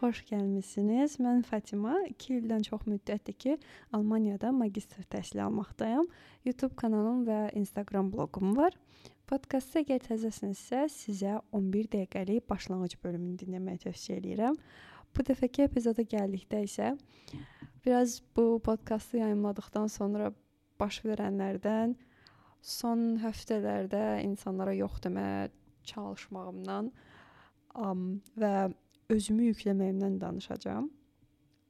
xoş gəlmisiniz. Mən Fatima. 2 ildən çox müddətdir ki, Almaniyada magistr təhsili almaqdayam. YouTube kanalım və Instagram bloqum var. Podkastda əgər təzəsinizsə, sizə 11 dəqiqəlik başlanğıc bölümünü dinləməyi tövsiyə edirəm. Bu dəfəki epizoda gəldikdə isə biraz bu podkastı yayımladıqdan sonra baş verənlərdən son həftələrdə insanlara yox deməyə çalışmağımdan um, və özümü yükləməyimdən danışacağam.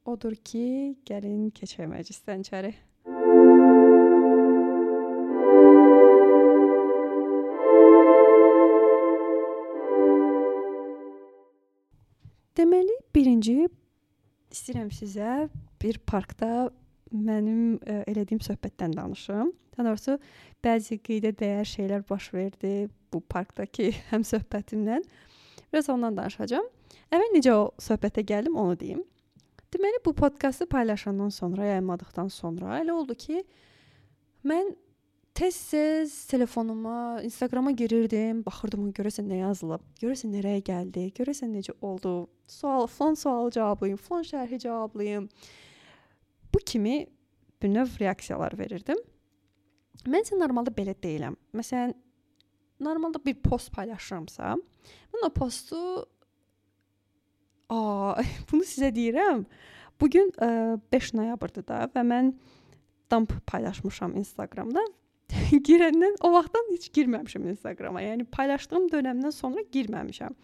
Odur ki, gəlin keçək məclisdən içəri. Deməli, birinci istəyirəm sizə bir parkda mənim ə, e, elədiyim söhbətdən danışım. Daha doğrusu bəzi qeydə dəyər şeylər baş verdi bu parkdakı həm söhbətimlə. Biraz ondan danışacağam. Əvvəl necə o söhbətə gəldim, onu deyim. Deməli bu podkastı paylaşandan sonra, yayımladıqdan sonra elə oldu ki, mən tez-tez telefonuma, Instagrama girirdim, baxırdım görəsən nə yazılıb, görəsən nereye gəldi, görəsən necə oldu, sual, falan sualı cavablayım, falan şərhi cavablayım. Bu kimi bir növ reaksiyalar verirdim. Mən isə normalda belə deyiləm. Məsələn, normalda bir post paylaşıramsa, mən o postu Aa, bunu sizə deyirəm. Bu gün 5 noyabrdır da və mən dump paylaşmışam Instagramda. Girəndən o vaxtdan heç girməmişəm Instagrama. Yəni paylaşdığım dövrdən sonra girməmişəm.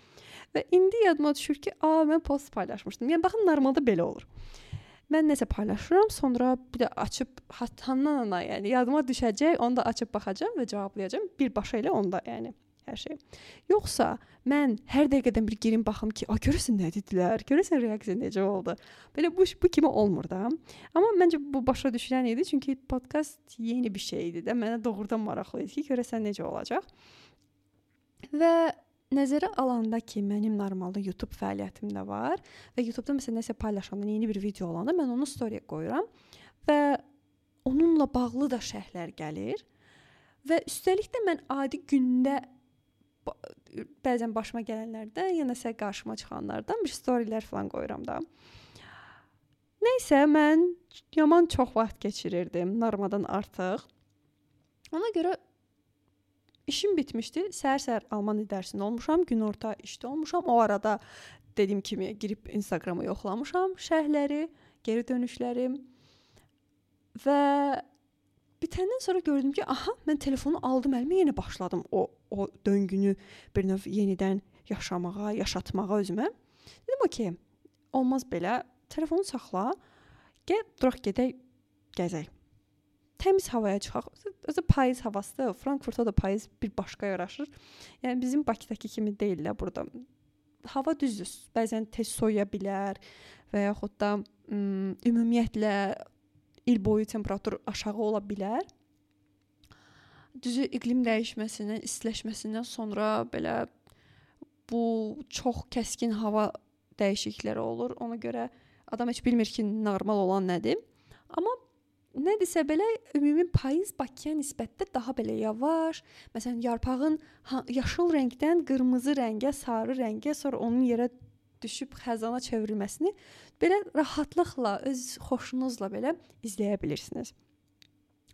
Və indi yadıma düşür ki, a mən post paylaşmışdım. Yəni baxın normalda belə olur. Mən nəsə paylaşıram, sonra bir də açıb hatandan ana, yəni yadıma düşəcək, onu da açıb baxacağam və cavablayacağam birbaşa elə onda, yəni hər şey. Yoxsa mən hər dəqiqədən bir girim baxım ki, a görəsən nə dedilər? Görəsən reaksiya necə oldu? Belə bu bu kimi olmur da. Amma məncə bu başa düşülən idi, çünki podkast yeni bir şey idi də. Mənə doğrudan maraqlı idi ki, görəsən necə olacaq. Və nəzərə alanda ki, mənim normalda YouTube fəaliyyətim də var və YouTube-da məsələn nəsə paylaşanda, yeni bir video olanda mən onu story qoyuram və onunla bağlı da şərhlər gəlir. Və üstəlik də mən adi gündə bəzən başıma gələnlərdən, ya nəsə qarşıma çıxanlardan bir storylər falan qoyuram da. Nəysə mən yaman çox vaxt keçirirdim, normadan artıq. Ona görə işim bitmişdi. Səhər-səhər Alman dərsində olmuşam, günorta işdə olmuşam. O arada dediyim kimi girib Instagramı yoxlamışam, şərhləri, geri dönüşlərim və bitəndən sonra gördüm ki, aha, mən telefonu aldım əlimə, yenə başladım o o döngünü bir növ yenidən yaşamağa, yaşatmağa özümə. Dedim okey, olmaz belə. Telefonu saxla. Gəl duraq gedək gəzək. Təmiz havaya çıxaq. Özü payız havasıdır. Frankfurtda da payız bir başqa yaraşır. Yəni bizim Bakıdakı kimi deyil də burada. Hava düzdür. Bəzən tez soyuya bilər və yaxud da ümumiyyətlə il boyu temperatur aşağı ola bilər. Düzü iqlim dəyişməsindən, istiləşməsindən sonra belə bu çox kəskin hava dəyişiklikləri olur. Ona görə adam heç bilmir ki, normal olan nədir. Amma nədirsə belə ümumi payız Bakıya nisbətdə daha belə yavaş. Məsələn, yarpağın yaşıl rəngdən qırmızı rəngə, sarı rəngə, sonra onun yerə düşüb xəzana çevrilməsini belə rahatlıqla, öz xoşunuzla belə izləyə bilirsiniz.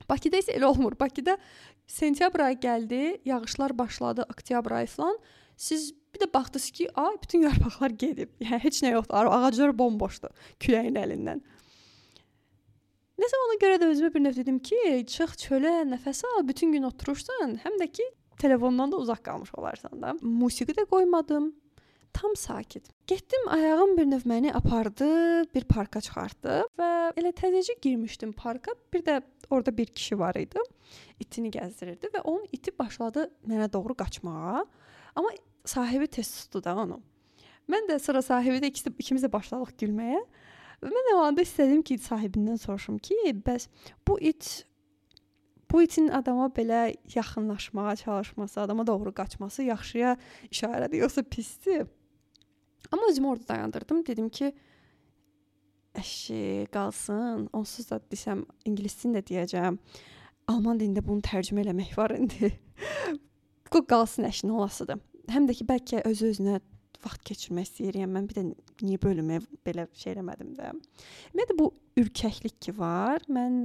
Bakıda isə elə olmur. Bakıda sentyabr ayı gəldi, yağışlar başladı, oktyabr ayı falan. Siz bir də baxdınız ki, ay bütün yarpaqlar gedib. Yəni heç nə yoxdur. Ağaclar bomboşdur küləyin əlindən. Nəsə ona görə də özümə bir növ dedim ki, çıx çölə, nəfəs al, bütün gün oturursan, həm də ki telefondan da uzaq qalmış olarsan da. Musiqi də qoymadım tam sakit. Getdim, ayağım bir növ məni apardı, bir parka çıxartdı və elə təzəcə girmişdim parka. Bir də orada bir kişi var idi. İtini gəzdirirdi və onun iti başladı mənə doğru qaçmağa. Amma sahibi tez tutdu da onu. Mən də sıra sahibi də ikisi ikimiz də başladıq gülməyə. Və mən o anda istədim ki, sahibindən soruşum ki, bəs bu it bu itin adama belə yaxınlaşmağa çalışması, adama doğru qaçması yaxşıya işarədir, yoxsa pisdir? Amma özümü orada dayandırdım. Dedim ki, əşi qalsın. Onsuz da desəm ingiliscəni də deyəcəm. Alman dilində bunu tərcümə eləmək var indi. Bu qalsın əşin olasıdır. Həm də ki bəlkə öz özünə vaxt keçirmək istəyirəm. Mən bir də niyə bölümə belə şey eləmədim də. Ümumiyyətlə bu ürkəklik ki var. Mən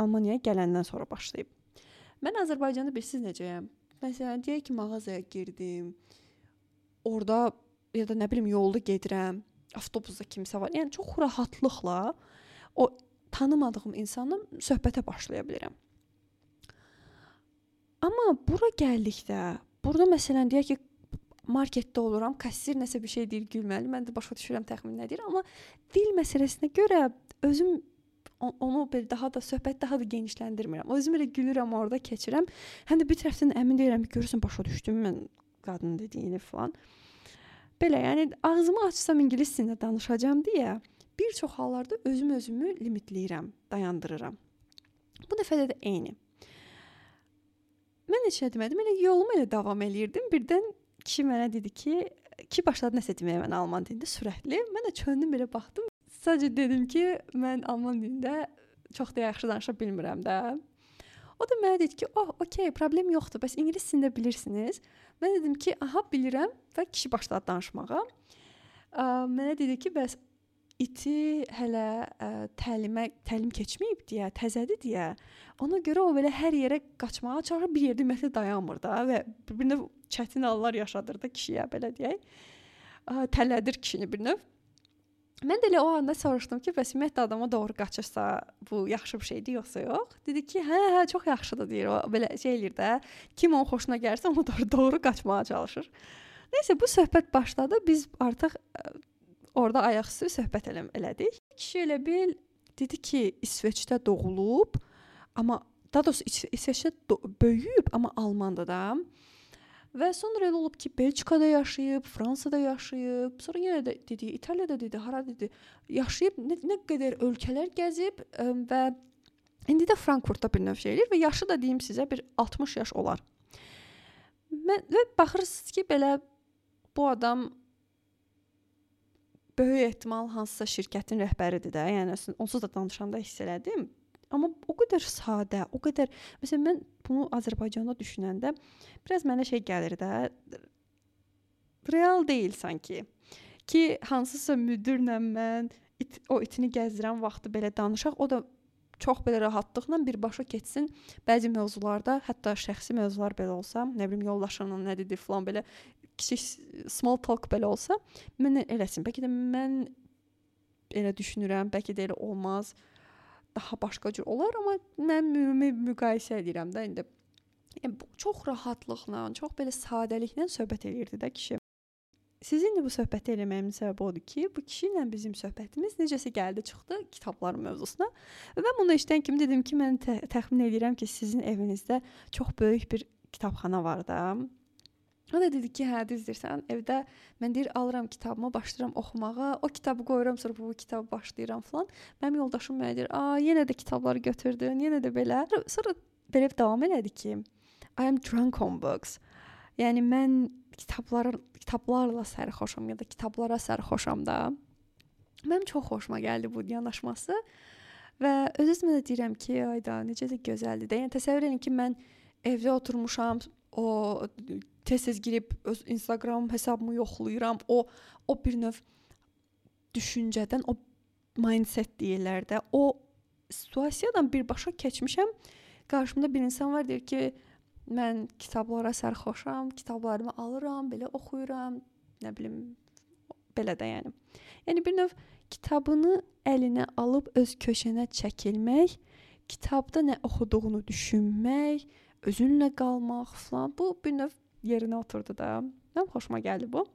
Almaniyaya gələndən sonra başlayıb. Mən Azərbaycanda bilirsiniz necəyəm? Məsələn, deyək ki, mağazaya girdim. Orda ya da nə bilim yolda gedirəm, avtobusda kimsə var. Yəni çox rahatlıqla o tanımadığım insanla söhbətə başlaya bilirəm. Amma bura gəldikdə, burada məsələn deyək ki, marketdə oluram, kassir nəsə bir şey deyir, gülməli. Mən də başa düşürəm təxmin nə deyir, amma dil məsələsinə görə özüm onu belə daha da söhbət daha da genişləndirmirəm. Özüm elə gülürəm orada keçirəm. Həm də bir tərəfdən əmin deyirəm ki, görürsən başa düşdüm mən qadın dediyini falan. Belə, yəni ağzımı açsam ingilis dilində danışacağam deyə bir çox hallarda özüm özümü limitləyirəm, dayandırıram. Bu dəfə də eyni. Mən heç nə demədim, elə yoluma elə davam eləyirdim. Birdən kişi mənə dedi ki, ki başladı nəsə deməyə mən alman dilində sürətli. Mən də çöndüm belə baxdım. Sadəcə dedim ki, mən alman dilində çox da yaxşı danışa bilmirəm də. O da mənə dedi ki, "Oh, okey, problem yoxdur. Bəs ingilis dilində bilirsiniz?" Mən dedim ki, "Aha, bilirəm." Və kişi başladı danışmağa. Ə, mənə dedi ki, "Bəs iti hələ ə, təlimə təlim keçməyib deyə, təzədir deyə. Ona görə o belə hər yerə qaçmağa çalışır, bir yerdə ümumiyyətlə dayanmır da və bir-birinə çətin hallar yaşadır da kişiyə belə deyək. Ə, tələdir kişini bir növ. Mən də elə o anda soruşdum ki, bəs ümumiyyətlə adama doğru qaçırsa bu yaxşı bir şeydir yoxsa yox? Dedi ki, hə, hə, çox yaxşıdır deyir. O belə şey eləyir də. Kim onun xoşuna gəlsə ona doğru doğru qaçmağa çalışır. Nəysə bu söhbət başladı. Biz artıq ə, orada ayaqüstü söhbət elə elədik. Kişi elə bil dedi ki, İsveçdə doğulub, amma daha doğrusu İsveçdə böyüyüb, amma Almanda da. Və sonra elə olub ki, Belçikada yaşayıb, Fransada yaşayıb, sonra yenə də dedi, İtaliyada dedi, hara dedi, yaşayıb, nə, nə qədər ölkələr gəzib ə, və indi də Frankfurtda bir növ şey eləyir və yaşı da deyim sizə bir 60 yaş olar. Mən və baxırsınız ki, belə bu adam böyük ehtimal hansısa şirkətin rəhbəridir də. Yəni onsuz da danışanda hiss elədim. Amma o qədər sadə, o qədər məsələn mən bunu Azərbaycanda düşünəndə biraz mənə şey gəlir də real deyil sanki. Ki hansısa müdirlə mən it, o itini gəzdirən vaxtı belə danışaq, o da çox belə rahatlıqla birbaşa keçsin. Bəzi mövzularda, hətta şəxsi mövzular belə olsa, nə bilim yoldaşının nə dedi filan belə kiçik small talk belə olsa, mən eləsin. Bəlkə də mən elə düşünürəm, bəlkə də elə olmaz. Daha başqa cür olar, amma mən ümumi müqayisə edirəm də indi. Yəni çox rahatlıqla, çox belə sadəliklə söhbət eləyirdi də kişi. Sizinlə bu söhbəti eləməyimin səbəbi odur ki, bu kişi ilə bizim söhbətimiz necəsə gəldi çıxdı kitablar mövzusuna. Və mən bunu eşidən kimi dedim ki, mən tə təxmin edirəm ki, sizin evinizdə çox böyük bir kitabxana var da. O da dedi ki, hə düzdürsən. Evdə mən deyir alıram kitabımı, başlayıram oxumağa. O kitabı qoyuram, sonra bu kitabı başlayıram falan. Mənim yoldaşım mənə deyir, "A, yenə də kitabları götürdün, yenə də belə." Sonra belə davam elədi ki, "I am drunk on books." Yəni mən kitablara kitablarla sərxoşam ya da kitablara sərxoşam da. Mənim çox xoşuma gəldi bu yanaşması. Və öz-özümə də deyirəm ki, ayda necə də gözəldir də. Yəni təsəvvür edin ki, mən evdə oturmuşam, o tez-tez girib öz Instagram hesabımı yoxlayıram. O o bir növ düşüncədən, o mindset deyirlər də, o situasiyadan birbaşa keçmişəm. Qarşımda bir insan var deyir ki, mən kitablara sərxoşam, kitablarımı alıram, belə oxuyuram, nə bilim belə də yəni. Yəni bir növ kitabını əlinə alıb öz köşənə çəkilmək, kitabda nə oxuduğunu düşünmək, özünlə qalmaq falan bu bir növ yerinə oturdu da. Mənim xoşuma gəldi bu.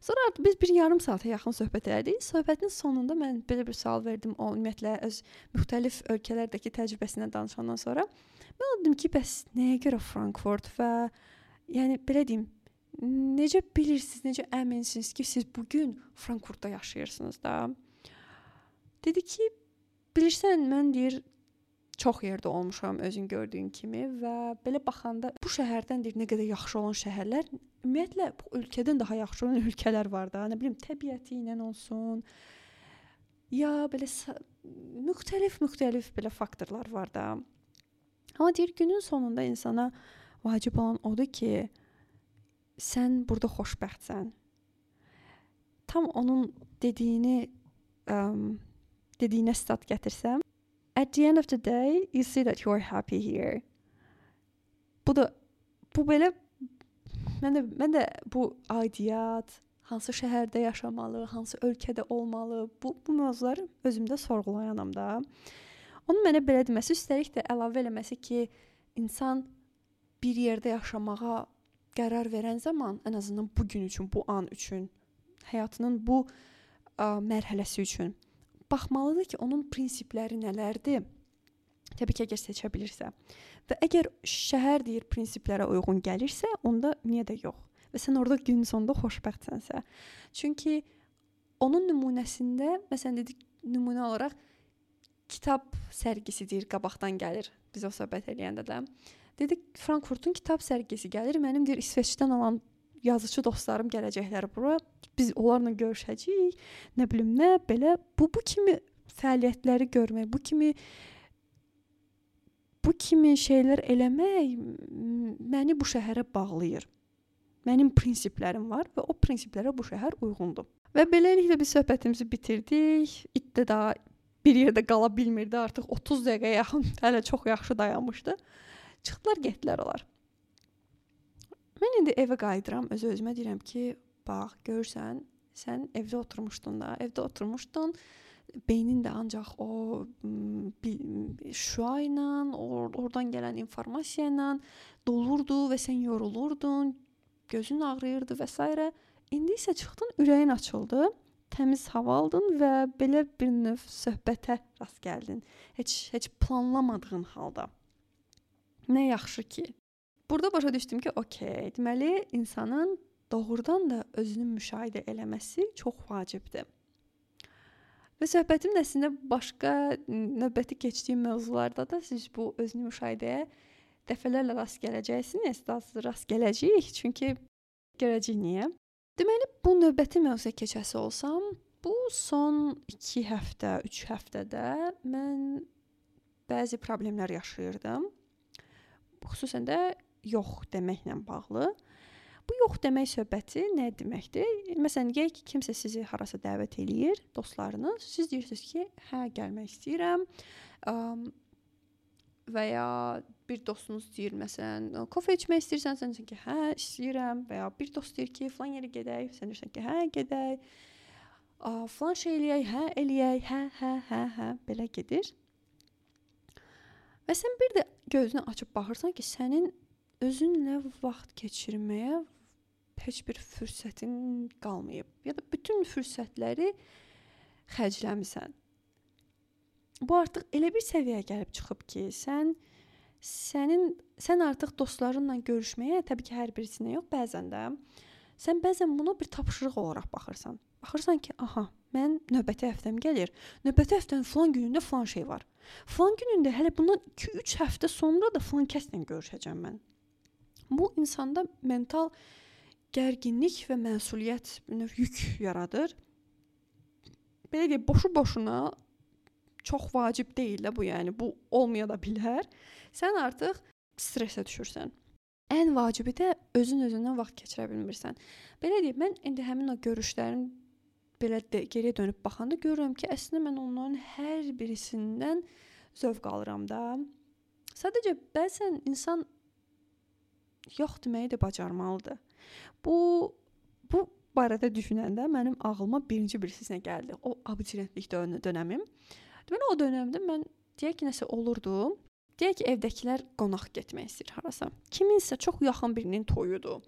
Sonra biz bir yarım saata yaxın söhbət elədik. Söhbətin sonunda mən belə bir sual verdim. O ümumiyyətlə öz müxtəlif ölkələrdəki təcrübəsindən danışandan sonra mən dedim ki, bəs nəyə görə Frankfurt və yəni belə deyim, necə bilirsiniz, necə əminsiniz ki, siz bu gün Frankfurtda yaşayırsınız da? Dedi ki, bilirsən, mən deyir çox yerdə olmuşam özün gördüyün kimi və belə baxanda bu şəhərdən deyir nə qədər yaxşı olan şəhərlər, ümumiyyətlə bu ölkədən daha yaxşı olan ölkələr var da. Nə bilim təbiəti ilə olsun. Ya belə müxtəlif-müxtəlif belə faktorlar var da. Amma deyir günün sonunda insana vacib olan odur ki, sən burada xoşbəxtsən. Tam onun dediyini um, dediyinə stat gətirsəm, at the end of the day, you see that you are happy here. Bu da bu belə mən də mən də bu aidiyyat, hansı şəhərdə yaşamalı, hansı ölkədə olmalı, bu bu mövzuları özümdə sorğulayanam da. Onun mənə belə deməsi, üstəlik də əlavə eləməsi ki, insan bir yerdə yaşamağa qərar verən zaman, ən azından bu gün üçün, bu an üçün, həyatının bu ə, mərhələsi üçün baxmalıdır ki, onun prinsipləri nələrdir? Təbii ki, əgər seçə bilirsə. Və əgər şəhər deyir prinsiplərə uyğun gəlirsə, onda niyə də yox? Və sən orada gün sonunda xoşbəxtsənsə. Çünki onun nümunəsində, məsələn dedik, nümunə olaraq kitab sərgisi deyir, qabaqdan gəlir. Biz o söhbət eləyəndə də. Dedik, Frankfurtun kitab sərgisi gəlir. Mənim deyir İsveçdən alan yazıçı dostlarım gələcəklər bura. Biz onlarla görüşəcəyik. Nə bilim nə, belə bu bu kimi fəaliyyətləri görmək, bu kimi bu kimi şeylər eləmək məni bu şəhərə bağlayır. Mənim prinsiplərim var və o prinsiplərə bu şəhər uyğundur. Və beləliklə biz söhbətimizi bitirdik. İt də daha bir yerdə qala bilmirdi. Artıq 30 dəqiqəyə yaxın hələ çox yaxşı dayanmışdı. Çıxdılar, getdilər onlar. Mən indi evə qayıdıram, öz-özümə deyirəm ki, bax, görürsən, sən evdə oturmuşdun da, evdə oturmuşdun. Beynin də ancaq o şüa ilə, or oradan gələn informasiya ilə dolurdu və sən yorulurdun, gözün ağrıyırdı və s. İndi isə çıxdın, ürəyin açıldı, təmiz hava aldın və belə bir növ söhbətə rast gəldin. Heç heç planlamadığın halda. Nə yaxşı ki, Burada başa düşdüm ki, okey, deməli insanın doğrudan da özünü müşahidə eləməsi çox vacibdir. Və söhbətim əslində başqa növbəti keçdiyim mövzularda da siz bu özünü müşahidəyə dəfələrlə rast gələcəksiniz, daha rast gələcəyik, çünki görəcəyik niyə. Deməli, bu növbəti mövzuya keçəsi olsam, bu son 2 həftə, 3 həftədə mən bəzi problemlər yaşayırdım. Xüsusən də yox deməklə bağlı. Bu yox demək söhbəti nə deməkdir? Məsələn, deyək ki, kimsə sizi harasa dəvət eləyir, dostlarınız, siz deyirsiniz ki, hə, gəlmək istəyirəm. Um, və ya bir dostunuz deyir məsələn, kofe içmək istəyirsən, sən deyirsən ki, hə, istəyirəm və ya bir dost deyir ki, falan yerə gedək, sən deyirsən ki, hə, gedək. A, falan şey eləyək, hə, eləyək, hə, hə, hə, hə, belə gedir. Və sən bir də gözünü açıb baxırsan ki, sənin özünlə vaxt keçirməyə heç bir fürsətin qalmayıb ya da bütün fürsətləri xərcləmisən. Bu artıq elə bir səviyyəyə gəlib çıxıb ki, sən sənin sən artıq dostlarınla görüşməyə, təbii ki, hər birisinə yox, bəzən də sən bəzən buna bir tapşırıq olaraq baxırsan. Baxırsan ki, aha, mən növbəti həftəm gəlir. Növbəti həftənin falan günündə falan şey var. Falan günündə hələ bundan 2-3 həftə sonra da falan kəslə görüşəcəm mən. Bu insanda mental gərginlik və məsuliyyət növ yük yaradır. Belə deyək, boşu-boşuna çox vacib deyil də bu, yəni bu olmaya da bilər. Sən artıq stressə düşürsən. Ən vacibi də özün özündən vaxt keçirə bilmirsən. Belə deyim, mən indi həmin o görüşlərin belə də, geriyə dönüb baxanda görürəm ki, əslində mən onların hər birisindən zövq alıram da. Sadəcə bəzən insan yox deməyi də bacarmalıdır. Bu bu barədə düşünəndə mənim ağlıma birinci bir sizə gəldi. O abituriyentlik dönəmim. Deməli o dövrdə mən deyək ki, nəsə olurdu. Deyək ki, evdəkilər qonaq getmək istəyir harasa. Kiminsə çox yaxın birinin toyudur.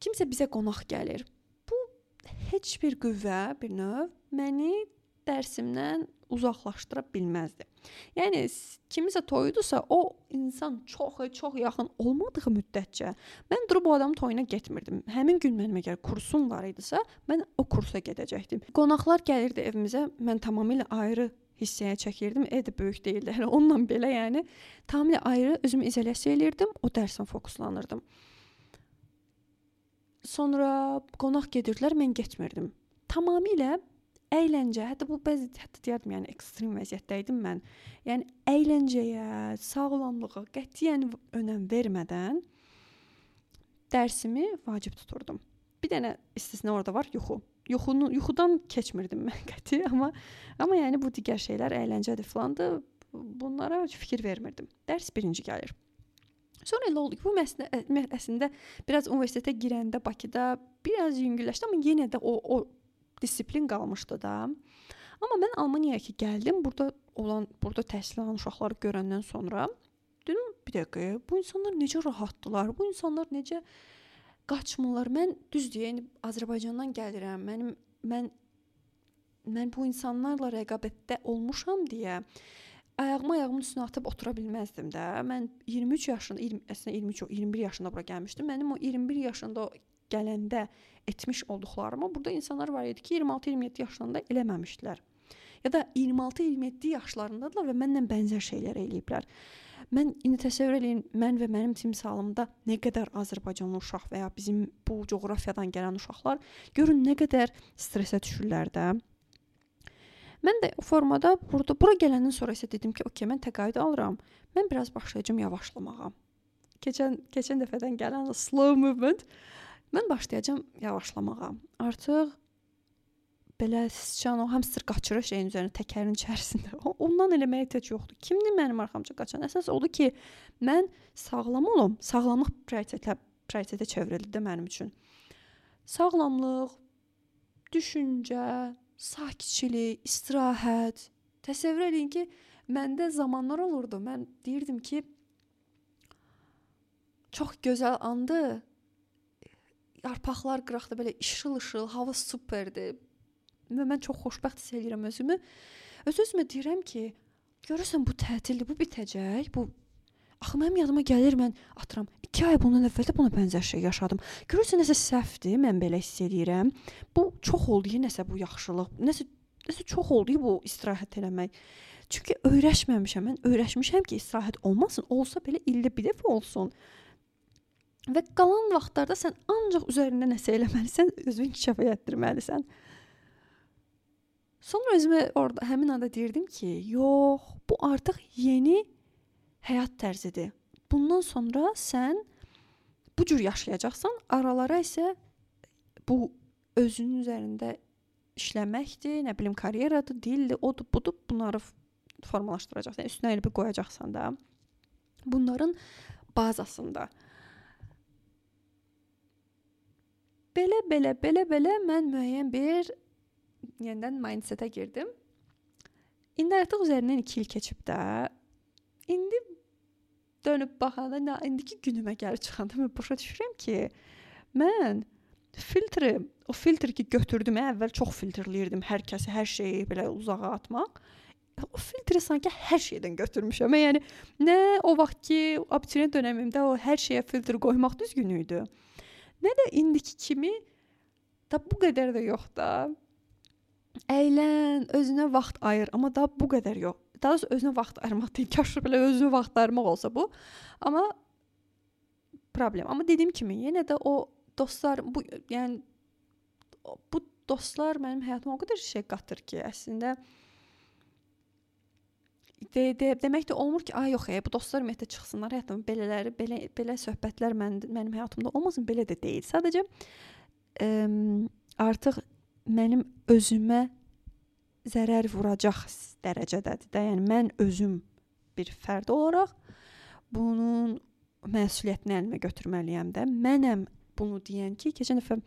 Kimsə bizə qonaq gəlir. Bu heç bir qüvvə, bir növ məni dərsimdən uzaqlaşdıra bilməzdi. Yəni kimisə toyudusa, o insan çox çox yaxın olmadığı müddətcə mən durub o adamın toyuna getmirdim. Həmin gün mənim əgər kursum var idisə, mən o kursa gedəcəkdim. Qonaqlar gəlirdi evimizə, mən tamamilə ayrı hissəyə çəkirdim. Ev də böyük deyildi. Hələ onunla belə, yəni tamamilə ayrı özümü izolyasiya elirdim, o dərsə fokuslanırdım. Sonra qonaq gedirdilər, mən getmirdim. Tamamilə əyləncə, hətta bu bəzi hətta deyərdim, yəni ekstrem vəziyyətdə idim mən. Yəni əyləncəyə, sağlamlığa qətiyyən önəm vermədən dərsimi vacib tuturdum. Bir dənə istisna orada var, yuxu. Yuxunu yuxudan keçmirdim mən qəti, amma amma yəni bu digər şeylər əyləncədir filandı. Bunlara fikir vermirdim. Dərs birinci gəlir. Sonra elə oldu ki, bu məsələ əslində biraz universitetə girəndə Bakıda biraz yüngülləşdi, amma yenə də o o disiplin qalmışdı da. Amma mən Almaniyaya ki gəldim, burada olan, burada təhsil alan uşaqları görəndən sonra dedim, bir dəqiqə, bu insanlar necə rahatdılar? Bu insanlar necə qaçmırlar? Mən düzdür, yəni Azərbaycandan gəlirəm. Mənim mən mən bu insanlarla rəqabətdə olmuşam deyə ayağımı ayağımın üstünə atıb otura bilməzdim də. Mən 23 yaşında, 20, əslində 23 yox, 21 yaşında bura gəlmişdim. Mənim o 21 yaşında gələndə etmiş olduqlarımı burada insanlar var idi ki, 26-27 yaşlarında eləməmişdilər ya da 26-27 yaşlarındadılar və mənlə bənzər şeylər eləyiblər. Mən indi təsəvvür eləyin, mən və mənim timsalımda nə qədər Azərbaycanlı uşaq və ya bizim bu coğrafiyadan gələn uşaqlar görün nə qədər stressə düşürlər də. Mən də o formada burada bura gələndən sonra isə dedim ki, okey, mən təqaüd alıram. Mən biraz başlayacağam yavaşlamağa. Keçən keçən dəfədən gələn slow movement mən başlayacağam yavaşlamağa. Artıq belə sıçan o hamster qaçırır şeyin üzərinə təkərin içərisində. Ondan eləməyə ehtiyac yoxdur. Kimdir mənim arxamca qaçan? Əsas odur ki, mən sağlam olum. Sağlamlıq prioritetə prioritetə çevrildi mənim üçün. Sağlamlıq, düşüncə, sakitçilik, istirahət. Təsəvvür eləyin ki, məndə zamanlar olurdu. Mən deyirdim ki, çox gözəl andı. Yarpaqlar qıraqda belə işıl-işıl, hava superdir və mən çox xoşbəxt hiss edirəm özümü. Öz-özümə deyirəm ki, görürsən bu tətildir, bu bitəcək. Bu Axı mənim yadıma gəlir mən atıram 2 ay bundan əvvəl də buna bənzər şey yaşadım. Görürsən nəsə səhvdir, mən belə hiss edirəm. Bu çox oldu, nəsə bu yaxşılıq, nəsə nəsə çox oldu bu istirahət eləmək. Çünki öyrəşməmişəm. Mən öyrəşmişəm ki, istirahət olmasın, olsa belə ildə bir dəfə olsun. Və qalan vaxtlarda sən ancaq üzərində nəsə eləməlisən, özünü inkişaf etdirməlisən. Sonra özümə orada həmin anda deyirdim ki, yox, bu artıq yeni həyat tərzidir. Bundan sonra sən bu cür yaşayacaqsan, aralara isə bu özünün üzərində işləməkdir, nə bilim karyeradır, dildir, odur, budur, bunları formalaşdıracaqsan, üstünə elə bir qoyacaqsan da. Bunların bazasında belə belə belə belə mən müəyyən bir yenidən mindsetə girdim. İndi artıq üzərindən 2 il keçib də. İndi dönüb baxanda, indiki günümə gəlib çıxanda mən başa düşürəm ki, mən filtri, o filtr ki götürdüm, əvvəl çox filtrləyirdim hər kəsi, hər şeyi belə uzağa atmaq. O filtri sanki hər şeydən götürmüşəm. Yəni nə o vaxt ki, abituriyent dövrümdə o hər şeyə filtr qoymaq düzgün idi. Nə də indiki kimi da bu qədər də yox da. Əylən, özünə vaxt ayır, amma da bu qədər yox. Daha doğrusu özünə vaxt ayırmaq deyil, kaş belə özünə vaxt ayırmaq olsa bu. Amma problem. Amma dediyim kimi, yenə də o dostlar bu yəni bu dostlar mənim həyatıma o qədər şey qatır ki, əslində de, de, demək də olmur ki, ay yox, ey, bu dostlar ümumiyyətlə çıxsınlar həyatıma, belələri, belə belə söhbətlər mənim mənim həyatımda olmasın, belə də deyil. Sadəcə ə, artıq mənim özümə zərər vuracaq dərəcədədir də. Yəni mən özüm bir fərd olaraq bunun məsuliyyətini əlimə götürməliyəm də. Mənəm bunu deyən ki, keçən dəfə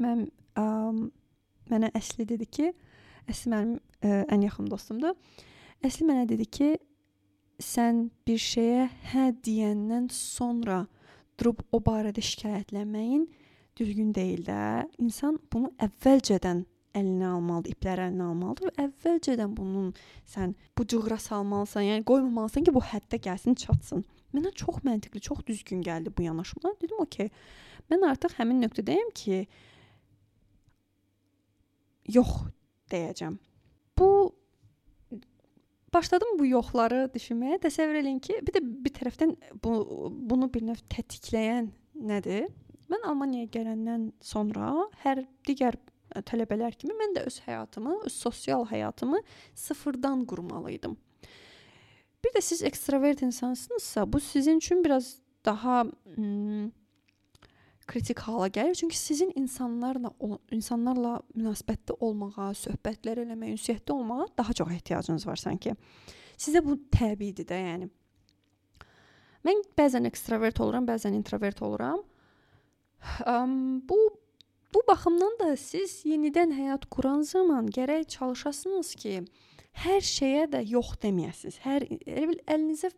mən ə, mənə Əsli dedi ki, Əsli mənim ə, ən yaxın dostumdur. Əsli mənə dedi ki, sən bir şeyə hə deyəndən sonra durub o barədə şikayətlənməyin düzgün deyil də. İnsan bunu əvvəlcədən əlinə almalıdır, ipləri əlinə almalıdır və əvvəlcədən bunun sən bucuğra salmalısan. Yəni qoymamalısan ki, bu həddə gəlsin, çatsın. Mənə çox məntiqli, çox düzgün gəldi bu yanaşma. Dedim, "Okay. Mən artıq həmin nöqtədəyəm ki, yox deyəcəm." Bu başladım bu yoxları düşünməyə. Təsəvvür eləyin ki, bir də bir tərəfdən bu bunu bir növ tətikləyən nədir? Mən Almaniyaya gələndən sonra hər digər e, tələbələr kimi mən də öz həyatımı, öz sosial həyatımı sıfırdan qurmalı idim. Bir də siz ekstravert insansınızsa, bu sizin üçün biraz daha hmm, kritik hala gəlir. Çünki sizin insanlarla insanlarla münasibətdə olmağa, söhbətlər eləməyə, ünsiyyətdə olmağa daha çox ehtiyacınız var sanki. Sizə bu təbiidir də, yəni. Mən bəzən ekstravert oluram, bəzən introvert oluram. Um, bu bu baxımdan da siz yenidən həyat quran zaman gərək çalışasınız ki, hər şeyə də yox deməyəsiniz. Hər elə bil əlinizə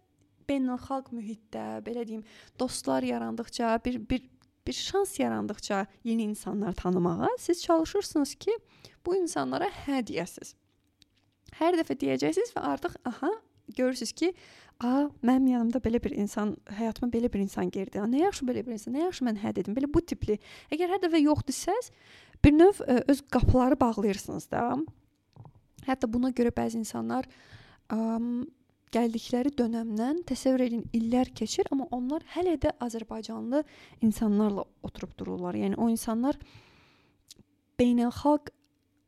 beynəlxalq mühitdə, belə deyim, dostlar yarandıqca, bir bir bir şans yarandıqca yeni insanlar tanımağa siz çalışırsınız ki, bu insanlara hə deyəsiniz. Hər dəfə deyəcəksiniz və artıq aha görürsüz ki, a mənim yanımda belə bir insan, həyatıma belə bir insan girdi. Nə yaxşı belə bir insan, nə yaxşı mən hə dedim. Belə bu tipli. Əgər hər dəfə yox desəz, bir növ ə, öz qapıları bağlayırsınız da. Hətta buna görə bəzi insanlar ə, gəldikləri dönəmdən təsəvvür edin illər keçir, amma onlar hələ də Azərbaycanlı insanlarla oturub dururlar. Yəni o insanlar beynəlxalq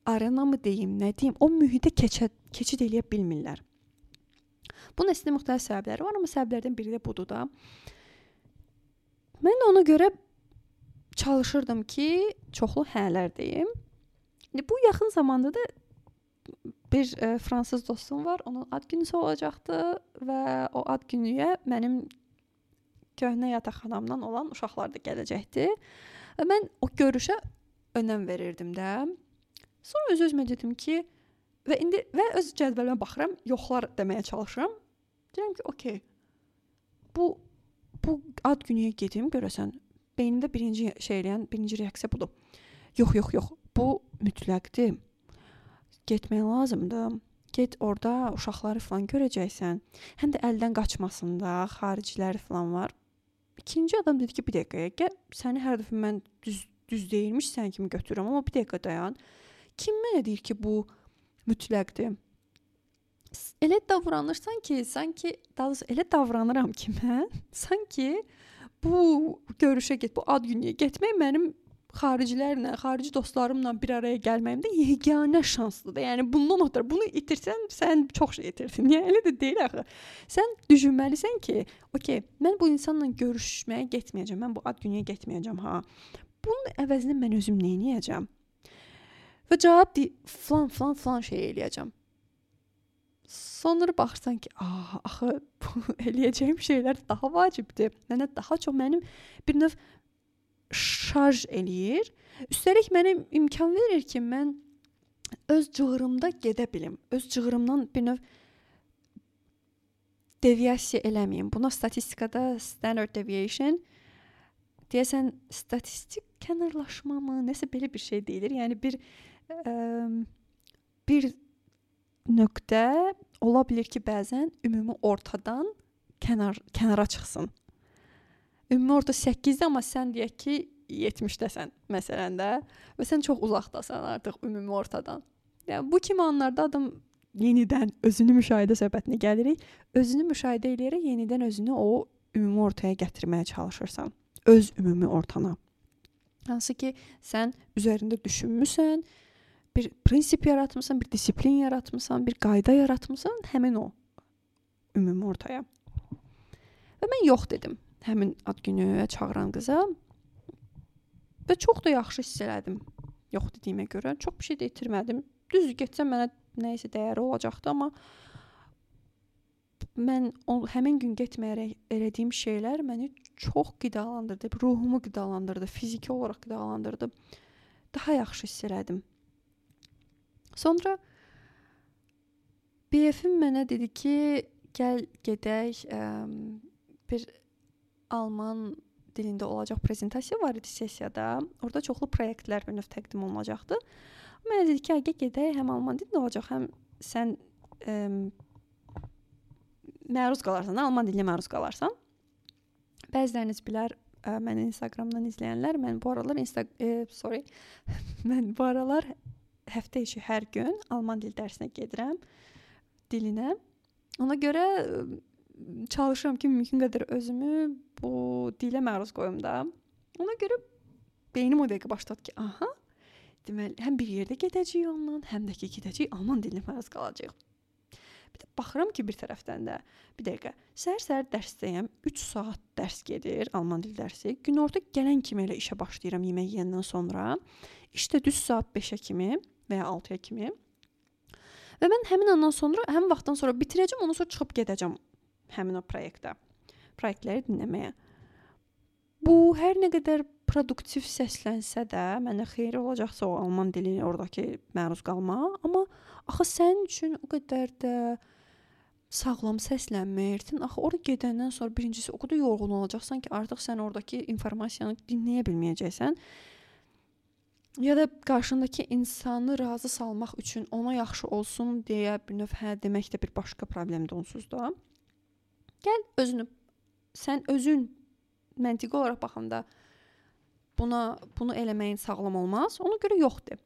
arena mı deyim, nə deyim, o mühitə keçə, keçid eləyə bilmirlər. Bunun əslində müxtəlif səbəbləri var, amma səbəblərdən biri də budur da. Mən ona görə çalışırdım ki, çoxlu hələlər deyim. İndi bu yaxın zamanda da bir e, fransız dostum var. Onun ad günü olacaqdı və o ad günüyə mənim köhnə yataqxanamdan olan uşaqlar da gələcəkdi. Və mən o görüşə önəm verirdim də. Sonra öz-özümə dedim ki, və indi və öz cədvəlimə baxıram, yoxlar deməyə çalışıram. Deyirəm ki, okey. Bu bu ad günüyə gedim görəsən. Beynimdə birinci şey eləyən, birinci reaksiya budur. Yox, yox, yox. Bu mütləqdir getmək lazımdır. Get orada uşaqları falan görəcəksən. Həm də əldən qaçmasında xaricilər falan var. İkinci adam dedi ki, bir dəqiqə, gəl səni hər dəfə mən düz düz deyilmiş sən kimi götürürəm, amma bir dəqiqə dayan. Kim mənə deyir ki, bu mütləqdir? Elə davranırsan ki, sanki daha elə davranıram ki mən, sanki bu görüşə get, bu ad günüyə getmək mənim xaricilərlə, xarici dostlarımla bir araya gəlməyimdə yeganə şanslıdır. Yəni bundan ötürü bunu itirsən, sən çox şey itirdin. Yəni elə də deyil axı. Sən düşünməlisən ki, okey, mən bu insanla görüşməyə getməyəcəm. Mən bu ad günüyə getməyəcəm ha. Bunun əvəzinə mən özüm nə edəcəm? Və cavab de, falan falan falan şey eləyəcəm. Sonra baxırsan ki, ah, axı eləyəcəyim şeylər daha vacibdir. Mənə daha çox mənim bir növ şarj eləyir. Üstəlik mənə imkan verir ki, mən öz cığırımda gedə bilim. Öz cığırımdan bir növ deviasiya eləməyim. Buna statistikada standard deviation deyəsən statistik kənarlaşma mı, nəsə belə bir şey deyilir. Yəni bir ə, bir nöqtə ola bilər ki, bəzən ümumi ortadan kənar kənara çıxsın. Ümumi orta 8-dir, amma sən deyək ki 70-dəsən məsələn də və sən çox uzaqdasan artıq ümumi ortadan. Yəni bu kimi anlarda adam yenidən özünü müşahidə söhbətinə gəlirik. Özünü müşahidə eləyərək yenidən özünü o ümumi ortaya gətirməyə çalışırsan. Öz ümumi ortana. Hansı ki, sən üzərində düşünmüsən, bir prinsip yaratmısan, bir disiplin yaratmısan, bir qayda yaratmısan, həmin o ümumi ortaya. Və mən yox dedim həmin ad günü çağıran qıza. Və çox da yaxşı hiss elədim. Yox dediyimə görə çox bir şey də itirmədim. Düz getsəm mənə nə isə dəyəri olacaqdı, amma mən o həmin gün getməyərək elədiyim şeylər məni çox qidalandırdı, ruhumu qidalandırdı, fiziki olaraq qidalandırdı. Daha yaxşı hiss elədim. Sonra BF-im mənə dedi ki, gəl gedək ə, bir alman dilində olacaq prezentasiya var idi sessiyada. Orada çoxlu layihələr bir növ təqdim olunacaqdı. Mənə dedi ki, gəl gedək, həm alman dilində olacaq, həm sən ə, məruz qalarsan, alman dilinə məruz qalarsan. Bəziləriniz bilər, ə, məni Instagramdan izləyənlər, mən bu aralar Insta e, sorry. mən bu aralar həftə içi hər gün alman dil dərsinə gedirəm dilinə. Ona görə çalışıram ki, mümkün qədər özümü bu dilə məruz qoyum da. Ona görə beynim o dəqiqə başladı ki, aha, deməli həm bir yerdə gedəcəyik onunla, həm də ki gedəcəyik alman dilinə məruz qalacağıq. Bir də baxıram ki, bir tərəfdən də bir dəqiqə. Səhər-səhər dərsdəyəm. 3 saat dərs gedir, alman dil dərsi. Günorta gələn kimi elə işə başlayıram yemək yeyəndən sonra. İşdə düz saat 5-ə kimi və ya 6-ya kimi. Və mən həmin andan sonra, həmin vaxtdan sonra bitirəcəm, ondan sonra çıxıb gedəcəm həmin o proyektə. Proyektləri dinləməyə. Bu hər nə qədər produktiv səslənsə də, mənə xeyri olacaqsa o alman dilini ordakı məruz qalma, amma axı sənin üçün o qədər də sağlam səslənmirsən. Axı ora gedəndən sonra birincisi o qədər yorğun olacaqsan ki, artıq sən ordakı informasiyanı dinləyə bilməyəcəksən. Ya da qarşındakı insanı razı salmaq üçün ona yaxşı olsun deyə bir növ hə demək də bir başqa problemdir onsuz da. Gəl özünü sən özün məntiqi olaraq baxanda buna bunu eləməyin sağlam olmaz. Ona görə yox de.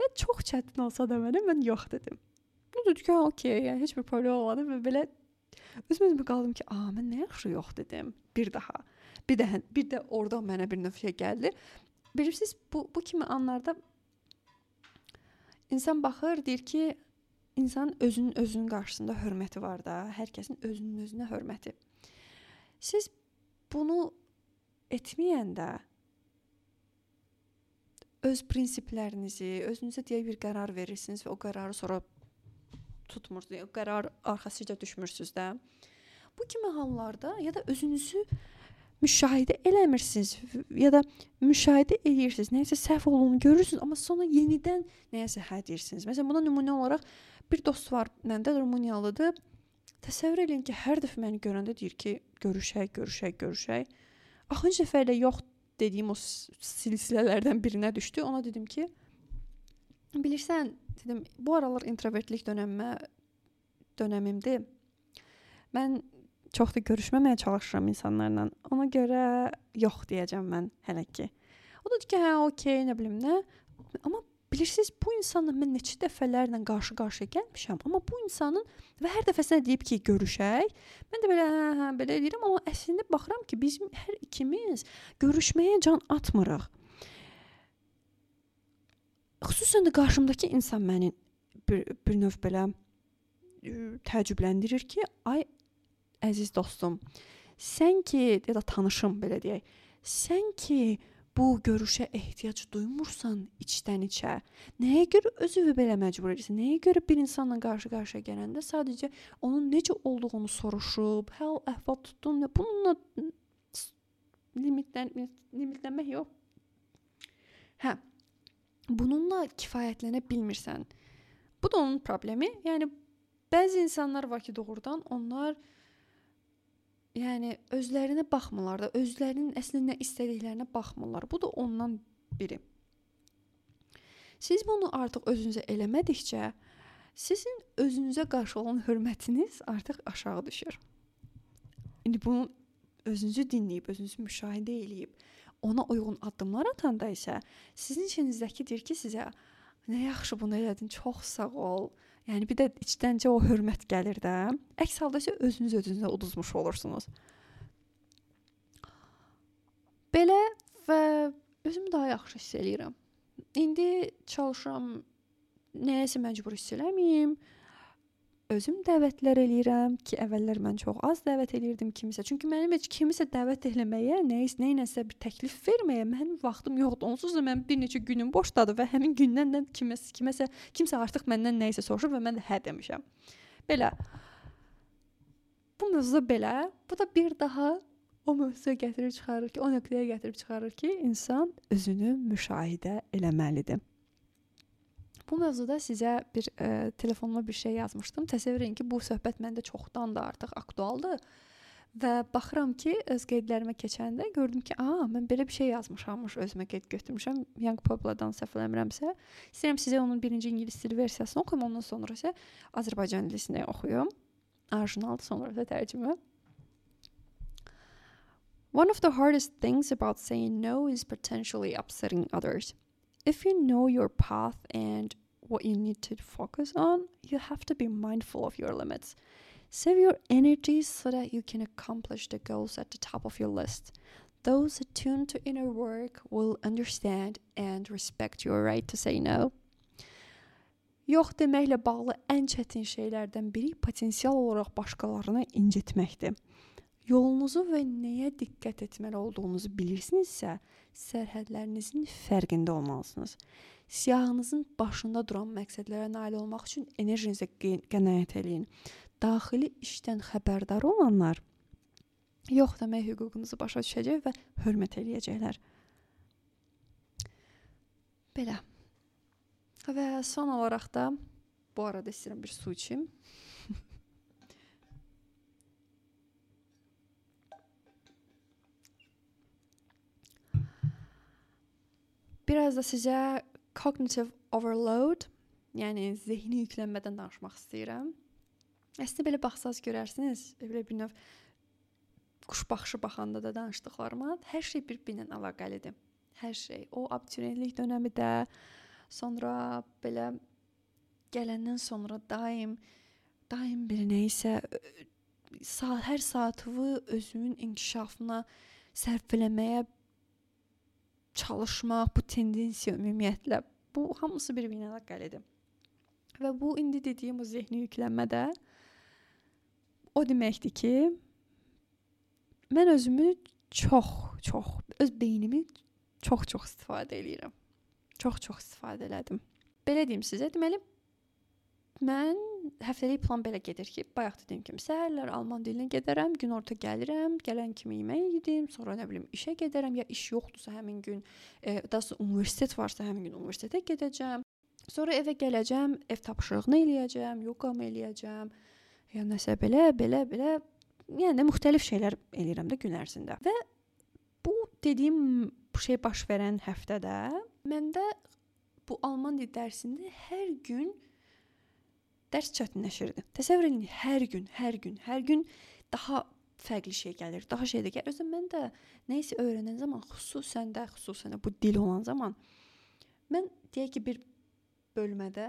Və çox çətin olsa da mənə mən yox dedim. Bu dedi ki, okey, yəni heç bir problem olmadı və belə özüm-özümə qaldım ki, a, mən nə yaxşı yox dedim. Bir daha. Bir də bir də oradan mənə bir növ şey gəldi. Bilirsiniz, bu bu kimi anlarda insan baxır, deyir ki, insan özünün özünün qarşısında hörməti var da, hər kəsin özünün özünə hörməti. Siz bunu etməyəndə öz prinsiplərinizi, özünüzə deyə bir qərar verirsiniz və o qərarı sonra tutmursunuz, o qərar arxasıca düşmürsüz də. Bu kimi hallarda ya da özünüzü müşahidə eləmirsiniz ya da müşahidə eləyirsiniz, nəyisə səhv olduğunu görürsüz, amma sonra yenidən nəyəsə hə deyirsiniz. Məsələn, buna nümunə olaraq bir dost var, məndə Rumıniyalıdır. Təsəvvür eləyin ki, hər dəfə məni görəndə deyir ki, görüşək, görüşək, görüşək. Axırıncı dəfə elə yox dediyim o silsilələrdən birinə düşdü. Ona dedim ki, bilirsən, dedim, bu aralar introvertlik dönəmə dönəmimdir. Mən çox da görüşməməyə çalışıram insanlarla. Ona görə yox deyəcəm mən hələ ki. O da dedi ki, hə, okey, nə bilim nə. Amma Bilirsiniz, bu insanla mən neçə dəfələrlə qarşı-qarşıya gəlmişəm, amma bu insanın və hər dəfəsində deyib ki, görüşək. Mən də belə hə, hə, belə deyirəm, amma əslində baxıram ki, biz hər ikimiz görüşməyə can atmırıq. Xüsusən də qarşımdakı insan məni bir, bir növ belə təəccübləndirir ki, ay əziz dostum, sən ki, ya da tanışım belə deyək, sən ki bu görüşə ehtiyac duymursan içdən içə, nəyə görə özünü belə məcbur edirsən? Nəyə görə bir insanla qarşı-qarşıya gələndə sadəcə onun necə olduğunu soruşub, hal əhval tutdun və bununla limitdən limitlənmək yox. Hə. Bununla kifayətlənə bilmirsən. Bu da onun problemi. Yəni bəzi insanlar var ki, doğrudan onlar yəni özlərinə baxmırlar da, özlərinin əslində nə istədiklərinə baxmırlar. Bu da ondan biri. Siz bunu artıq özünüzə eləmədikcə, sizin özünüzə qarşı olan hörmətiniz artıq aşağı düşür. İndi bunu özünüzü dinləyib, özünüzü müşahidə eləyib, ona uyğun addımlar atanda isə sizin içinizdəki deyir ki, sizə nə yaxşı bunu elədin, çox sağ ol. Yəni bir də içdəncə o hörmət gəlir də. Əks halda isə özünüz özünüzə uduzmuş olursunuz. Belə və özümü daha yaxşı hiss eləyirəm. İndi çalışıram nəyəsə məcbur hiss eləməyim özüm dəvətlər eləyirəm ki, əvvəllər mən çox az dəvət eləyirdim kimisə. Çünki mənim heç kimisə dəvət eləməyə, nəyisə, nəyinəsə bir təklif verməyə mənim vaxtım yoxdur. Onsuz da mən bir neçə günüm boşdadır və həmin gündən də kiməsə, kiməsə kimsə artıq məndən nəyisə soruşur və mən də hə demişəm. Belə. Bu mövzu belə. Bu da bir daha o mövzuya gətirib çıxarır ki, o nöqtəyə gətirib çıxarır ki, insan özünü müşahidə eləməlidir. Bu mövzuda sizə bir e, telefonuma bir şey yazmışdım. Təsəvvür edin ki, bu söhbət məndə çoxdan da artıq aktualdır. Və baxıram ki, öz qeydlərimə keçəndə gördüm ki, a, mən belə bir şey yazmışamış, özümə qeyd götürmüşəm. Young Public-dan səhv eləmirəmsə. İstəyirəm sizə onun birinci ingilis dili versiyasını oxuyum, ondan sonra isə Azərbaycan dilisini oxuyum. Orijinal, sonra da tərcümə. One of the hardest things about saying no is potentially upsetting others. if you know your path and what you need to focus on, you have to be mindful of your limits. Save your energy so that you can accomplish the goals at the top of your list. Those attuned to inner work will understand and respect your right to say no. Yox deməklə bağlı ən çətin şeylərdən biri potensial olaraq başqalarını incitməkdir. Yolunuzu və nəyə diqqət etməli olduğunuzu bilirsinizsə, sərhədlərinizin fərqində olmalısınız. Siyahınızın başında duran məqsədlərə nail olmaq üçün enerjinizi qənaət eləyin. Daxili işdən xəbərdar olanlar yox demək hüququnuzu başa düşəcək və hörmət eləyəcəklər. Belə. Və son olaraq da bu arada istəyirəm bir su içim. Biraz da sizə cognitive overload, yəni zehni yüklənmədən danışmaq istəyirəm. Əslində belə baxsaz görərsiniz, belə bir növ quş baxışı baxanda da danışdıqlarıma hər şey bir-birinə əlaqəlidir. Hər şey. O abituriyentlik dövrü də sonra belə gələndən sonra daim daim bir nəyisə saat hər saatımı özümün inkişafına sərf eləməyə çalışmaq, bu tendensiya ümumiyyətlə bu hamısı bir-birinə əlaqəlidir. Və bu indi dediyim o zehni yüklənmə də o deməkdir ki, mən özümü çox, çox öz beynimi çox-çox istifadə eləyirəm. Çox-çox istifadə elədim. Belə deyim sizə, deməli mən həftəlik plan belə gedir ki, bayaq dediyim kimi səhərlər alman dilinə gedərəm, günorta gəlirəm, gələn kimi yemək yedim, sonra nə bilim işə gedərəm ya iş yoxdursa həmin gün, e, daha universitet varsa həmin gün universitetə gedəcəm. Sonra evə gələcəm, ev tapşırığını eləyəcəm, yoqamı eləyəcəm. Ya nəsə belə, belə, belə yəni müxtəlif şeylər eləyirəm də gün ərzində. Və bu dediyim şey baş verən həftədə məndə bu alman dil dərsində hər gün dərs çətinləşirdi. Təsəvvür edin, hər gün, hər gün, hər gün daha fərqli şey gəlir, daha şey də gəlir. Özüm mən də nə isə öyrənən zaman, xüsusən də, xüsusən də bu dil olan zaman mən deyək ki, bir bölmədə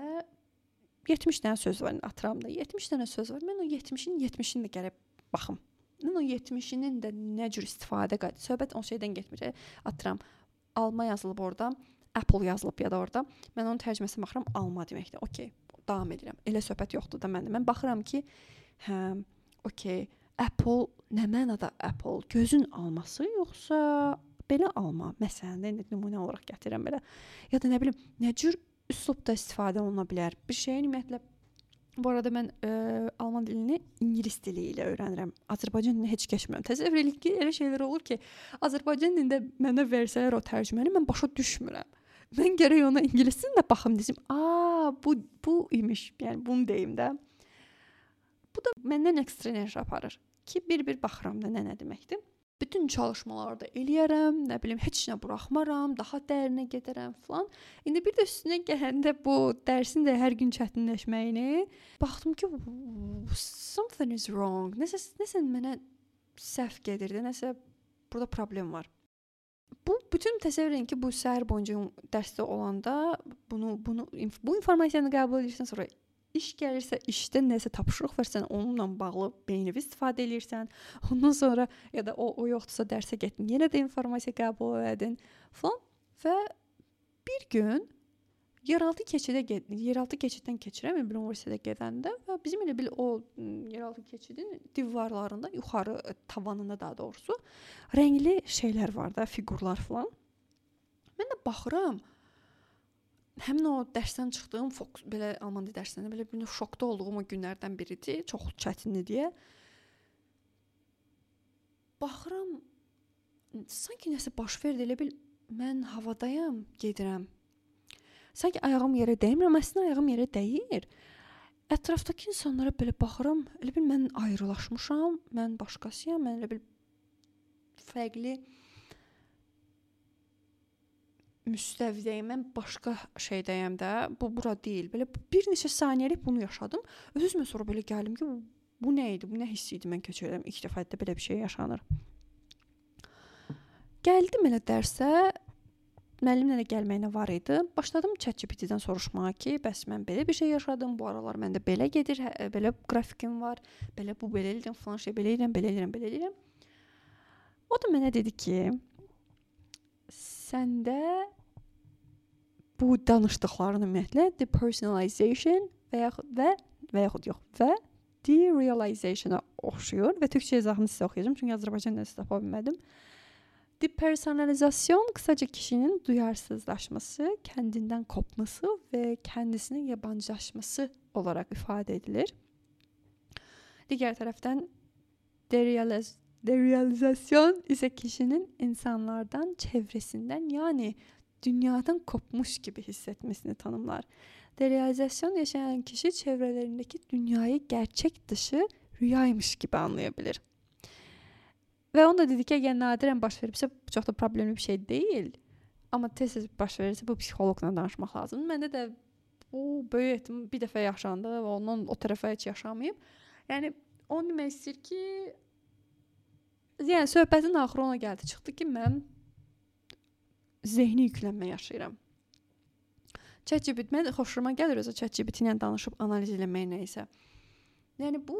70 dənə söz var atıramda. 70 dənə söz var. Mən o 70-in 70-ini də gərək baxım. Mən o 70-nin də nə cür istifadə qaydı. Söhbət o şeydən getmir. Atıram. Alma yazılıb orada, Apple yazılıb ya da orada. Mən onun tərcüməsinə baxıram, alma deməkdir. Okay, davam edirəm. Elə söhbət yoxdur da məndə. Mən baxıram ki, hə, okay, Apple nə mənada Apple? Gözün alması yoxsa belə alma? Məsələn, indi nümunə olaraq gətirirəm belə. Ya da nə bilim, nə cür üslubda istifadə oluna bilər? Bir şeyin ümumiyyətlə Bu arada mən ə, alman dilini ingilis dili ilə öyrənirəm. Azərbaycan dilini heç keçmirəm. Təsəvvür edin ki, elə şeylər olur ki, Azərbaycan dilində mənə versələr o tərcüməni mən başa düşmürəm. Mən gərək ona ingiliscə də baxım desim. A, bu bu imiş. Yəni bunu deyim də. Bu da məndən ekstra enerji aparır ki, bir-bir baxıram da nə nə deməkdir bütün çalışmalarda eləyərəm, nə bilim, heç nə buraxmaram, daha dərinə gedərəm falan. İndi bir də üstünə gələndə bu dərsin də hər gün çətinləşməyini baxdım ki, something is wrong. Nəsə nəsə mənə səhv gedirdi, nəsə burada problem var. Bu bütün təsəvvür edin ki, bu səhər boyunca dərsdə olanda bunu bunu bu informasiyanı qəbul edirsən, sonra iş gəlirsə, işdə nəsə tapşırıq versən, onunla bağlı beynini istifadə edirsən. Ondan sonra ya da o o yoxdursa dərsə getdin, yenə də informasiya qəbul edin falan və bir gün yeraltı keçidə. Yeraltı keçiddən keçirəm bir universitetə gedəndə və bizim elə bil o yeraltı keçidin divarlarında, yuxarı tavanında daha doğrusu rəngli şeylər var da, fiqurlar falan. Mən də baxıram, həmin o dərsdən çıxdığım fokus belə alman dərsində belə bir şokda olduğum o günlərdən biridir. Çox çətindir deyə. Baxıram sanki nəsə baş verdi. Elə bil mən havadayam, gedirəm. Sanki ayağım yerə dəymir, amma əslində ayağım yerə dəyir. Ətrafdakı insanlara belə baxıram, elə bil mən ayrılaşmışam, mən başqasıyam, mən elə bil fərqli müstəvidəyəm. Mən başqa şeydəyəm də. Bu bura deyil. Belə bir neçə saniyəlik bunu yaşadım. Öz-özümə sonra belə gəldim ki, bu nə idi? Bu nə hiss idi mən keçirdim? İlk dəfə də belə bir şey yaşanır. Gəldim elə dərsə. Müəllimlə də gəlməyinə var idi. Başladım ChatGPT-dən soruşmağa ki, bəs mən belə bir şey yaşadım. Bu aralar məndə belə gedir, hə, belə qrafikim var. Belə bu belə edirəm, falan şey belə edirəm, belə edirəm, belə edirəm. O da mənə dedi ki, səndə bu danışdıqların ümumiyyətlə depersonalization və yaxud və və yaxud yox və derealization-a oxşuyur və türkçə izahını sizə oxuyacağam çünki Azərbaycan dilində tapa bilmədim. Depersonalizasyon qısaca kişinin duyarsızlaşması, kendindən kopması və kəndisinin yabancılaşması olaraq ifadə edilir. Digər tərəfdən derealiz derealizasyon isə kişinin insanlardan, çevresindən, yəni dünyadan kopmuş kimi hiss etmesini tanımlar. Derealizasyon yaşayan kişi çevrelerindeki dünyayı gerçek dışı rüyaymış gibi anlayabilir. Və onu da dedi ki, əgər nadirən baş veribsə, bu çox da problemli bir şey deyil. Amma tez-tez baş verirsə, bu psixoloqla danışmaq lazımdır. Məndə də bu böyük ehtimal bir dəfə yaşandı və ondan o tərəfə heç yaşamayıb. Yəni onu demək istəyir ki, yəni söhbətin axırı ona gəldi. Çıxdı ki, mən zehni yüklənmə yaşayıram. ChatGPT mən xoşuma gəlir özə ChatGPT ilə danışıb analiz eləmək nə isə. Yəni bu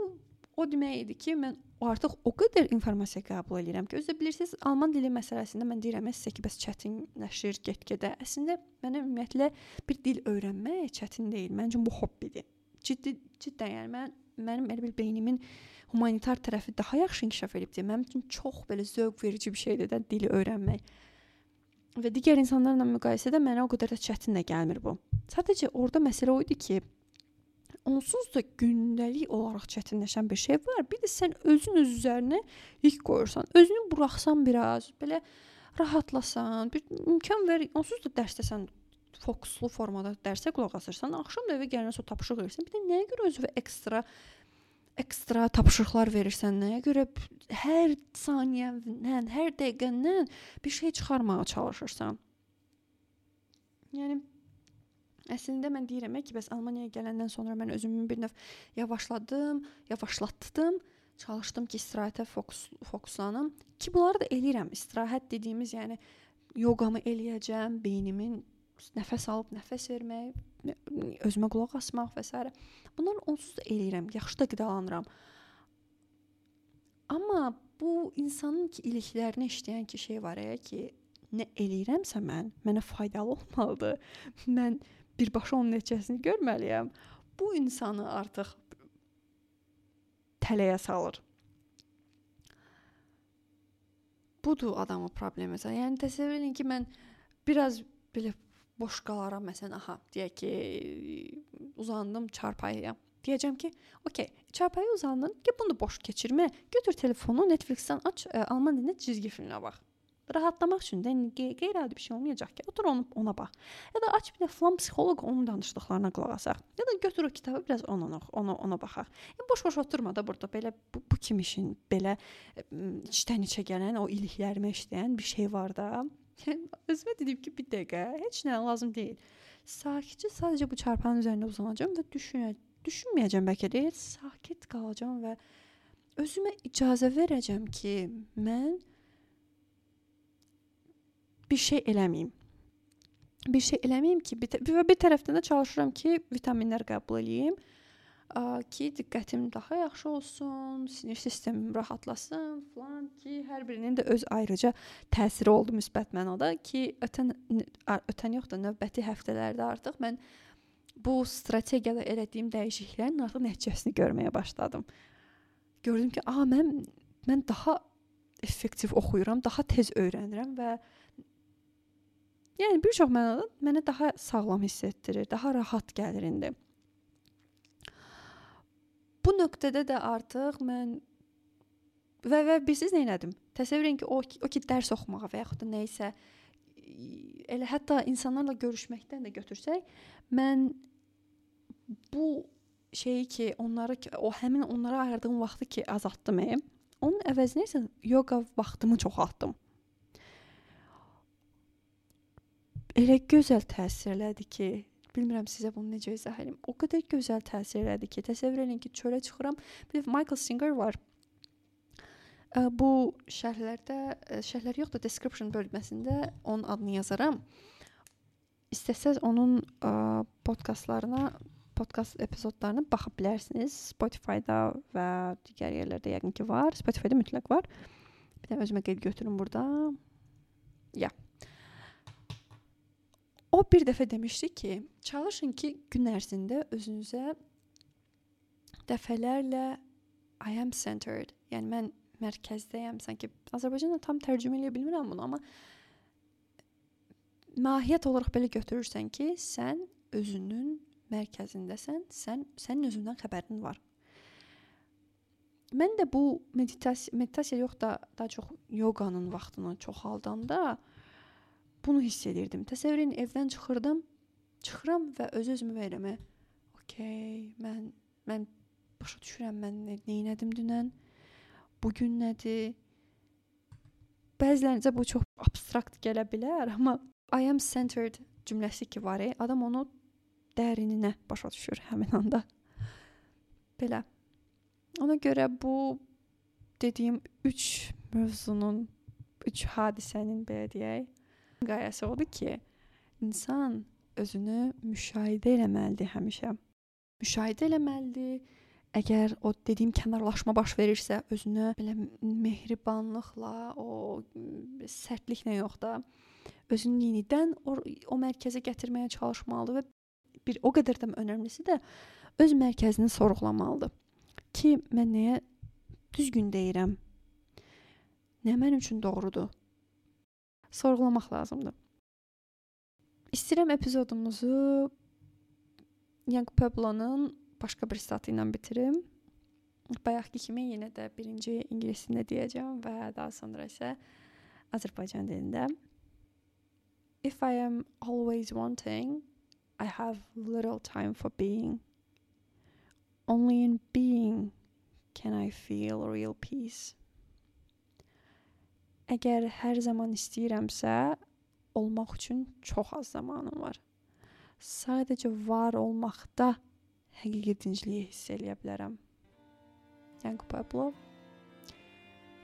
o demək idi ki, mən artıq o qədər informasiya qəbul edirəm ki, özü də bilirsiniz, alman dili məsələsində mən deyirəm sizə ki, bəs çətinləşir get-gedə. Əslində mənə ümumiyyətlə bir dil öyrənmək çətin deyil. Məncə bu hobbidir. Ciddi ciddən yəni mən mənim elə bir beynimin humanitar tərəfi daha yaxşı inkişaf edibdi. Mənim üçün çox belə zövq verici bir şeydir də dili öyrənmək. Və digər insanlarla müqayisədə mənə o qədər də çətin də gəlmir bu. Sadəcə orada məsələ o idi ki, onsuz da gündəlik olaraq çətinləşən bir şey var. Bir də sən özün öz üzərinə yük qoyursan, özünü buraxsan biraz, belə rahatlasan, bir imkan ver. Onsuz da dərsdəsən fokuslu formada dərsə qulaq asırsan, axşam evə gələndən sonra tapşırıq verirsən. Bir də nəyə görə özünə ekstra ekstra tapşırıqlar verirsən, nəyə görə hər saniyəndən, hər dəqiqəndən bir şey çıxarmağa çalışırsan? Yəni əslində mən deyirəm ki, bəs Almaniyaya gələndən sonra mən özümü bir növ yavaşladım, yavaşlatdım, çalışdım ki, istirahətə fokus fokuslanım. Ki bunları da eləyirəm. İstirahət dediyimiz, yəni yoqamı eləyəcəm, beynimin nəfəs alıb nəfəs vermək, özümə qulaq asmaq və s. Bunları onsuz da eləyirəm, yaxşı da qidalanıram. Amma bu insanın ki iliklərinə işləyən ki şey var ya ki, nə eləyirəmsə mən, mənə faydalı olmalıdır. Mən birbaşa onun nəticəsini görməliyəm. Bu insanı artıq tələyə salır. Budur adamın problemi. Yəni təsəvvür edin ki, mən biraz belə boş qalaram məsələn, aha, deyək ki, uzandım çarpayıya. Deyəcəm ki, okey, çarpayıya uzandın, ki bunu boş keçirmə. Götür telefonu, Netflix-dən aç, ə, alman dilində cizgi filminə bax. Rahatlamaq üçün də qeyri-adi bir şey olmayacaq ki, otur onu ona bax. Ya da aç bir də falan psixoloq onun danışdıqlarına qulaq asaq. Ya da götür o kitabı biraz ona ona ona baxaq. Yəni boş-boş oturma da burada belə bu, bu kim işin belə içdən içə gələn o iliklərimə işləyən bir şey var da. Yəni özümə dedim ki, bir dəqiqə, heç nə lazım deyil. Sakitcə sadəcə bu çarpayının üzərində uzanacağam və düşünə düşünməyəcəm bəlkə də, sakit qalacağam və özümə icazə verəcəm ki, mən bir şey eləməyim. Bir şey eləməyim ki, bir, bir tərəfdən də çalışıram ki, vitaminlər qəbul eləyim ki, diqqətim daha yaxşı olsun, sinir sistemim rahatlasın falan ki, hər birinin də öz ayrıca təsiri oldu müsbət mənada ki, ötən ötən yox da növbəti həftələrdə artıq mən bu strategiyada elədiyim dəyişikliklərin artıq nəticəsini görməyə başladım. Gördüm ki, a mən mən daha effektiv oxuyuram, daha tez öyrənirəm və yəni bir çox mənada mənə daha sağlam hiss etdirir, daha rahat gəlir indi. Bu nöqtədə də artıq mən və və bilirsiniz nə etdim? Təsəvvür edin ki, o o ki dərs oxumağa və yaxud da nə isə elə hətta insanlarla görüşməkdən də götürsək, mən bu şeyi ki, onları o həmin onlara ayırdığım vaxtı ki azaltdım. Onun əvəzinə isə yoga vaxtımı çoxaltdım. Elə gözəl təsir elədi ki, Bilmirəm sizə bunu necə izah edim. O qədər gözəl təsir elədi ki, təsəvvür edin ki, çölə çıxıram. Bir Michael Singer var. Bu şərhlərdə, şərhlər yox da description bölməsində onun adını yazaram. İstəsəz onun podkastlarına, podkast epizodlarına baxa bilərsiniz. Spotify-da və digər yerlərdə yəqin ki var. Spotify-da mütləq var. Bir də özümə qeyd götürüm burada. Ya. Yeah. O bir dəfə demişdi ki, çalışın ki, gün ərzində özünüzə dəfələrlə I am centered, yəni mən mərkəzdəyəm. Sanki Azərbaycanda tam tərcümə edə bilmirəm bunu, amma mahiyyət olaraq belə götürürsən ki, sən özünün mərkəzindəsən, sən sənin özündən xəbərin var. Mən də bu meditasiya meditasiya yox da daha çox yoqanın vaxtını çoxaldanda bunu hiss edirdim. Təsəvvür edin, evdən çıxırdım, çıxıram və öz-özümə verirəm. Okay, mən mən başa düşürəm mən nə, nə etdim dünən. Bu gün nədir? Bəzilərinizə bu çox abstrakt gələ bilər, amma I am centered cümləsi ki var, e, adam onu dərininə başa düşür həmin anda. Belə. Ona görə bu dediyim 3 mövzunun, 3 hadisənin belə deyək, qayəsi odur ki, insan özünü müşahidə eləməlidir həmişə. Müşahidə eləməlidir. Əgər o dediyim kənarlaşma baş verirsə, özünə belə mehribanlıqla, o sərtliklə yox da, özünü yenidən o, o mərkəzə gətirməyə çalışmalıdır və bir o qədər də önəmlisi də öz mərkəzini sorğulamalıdır ki, mən nəyə düzgün deyirəm? Nə mənim üçün doğrudur? Sorğulamaq lazımdır. İstəyirəm epizodumuzu Young Pueblo-nun başqa bir statı ilə bitirim. Bayaqki kimi yenə də birinci ingilis dilində deyəcəm və daha sonra isə Azərbaycan dilində. If I am always wanting, I have little time for being. Only in being can I feel real peace. Əgər hər zaman istəyirəmsə, olmaq üçün çox az zamanım var. Sadəcə var olmaqda həqiqi dincliyi hiss eləyə bilərəm. Yanko Pablo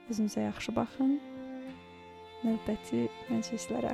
Özünüzə yaxşı baxın. Növbəti məclislərə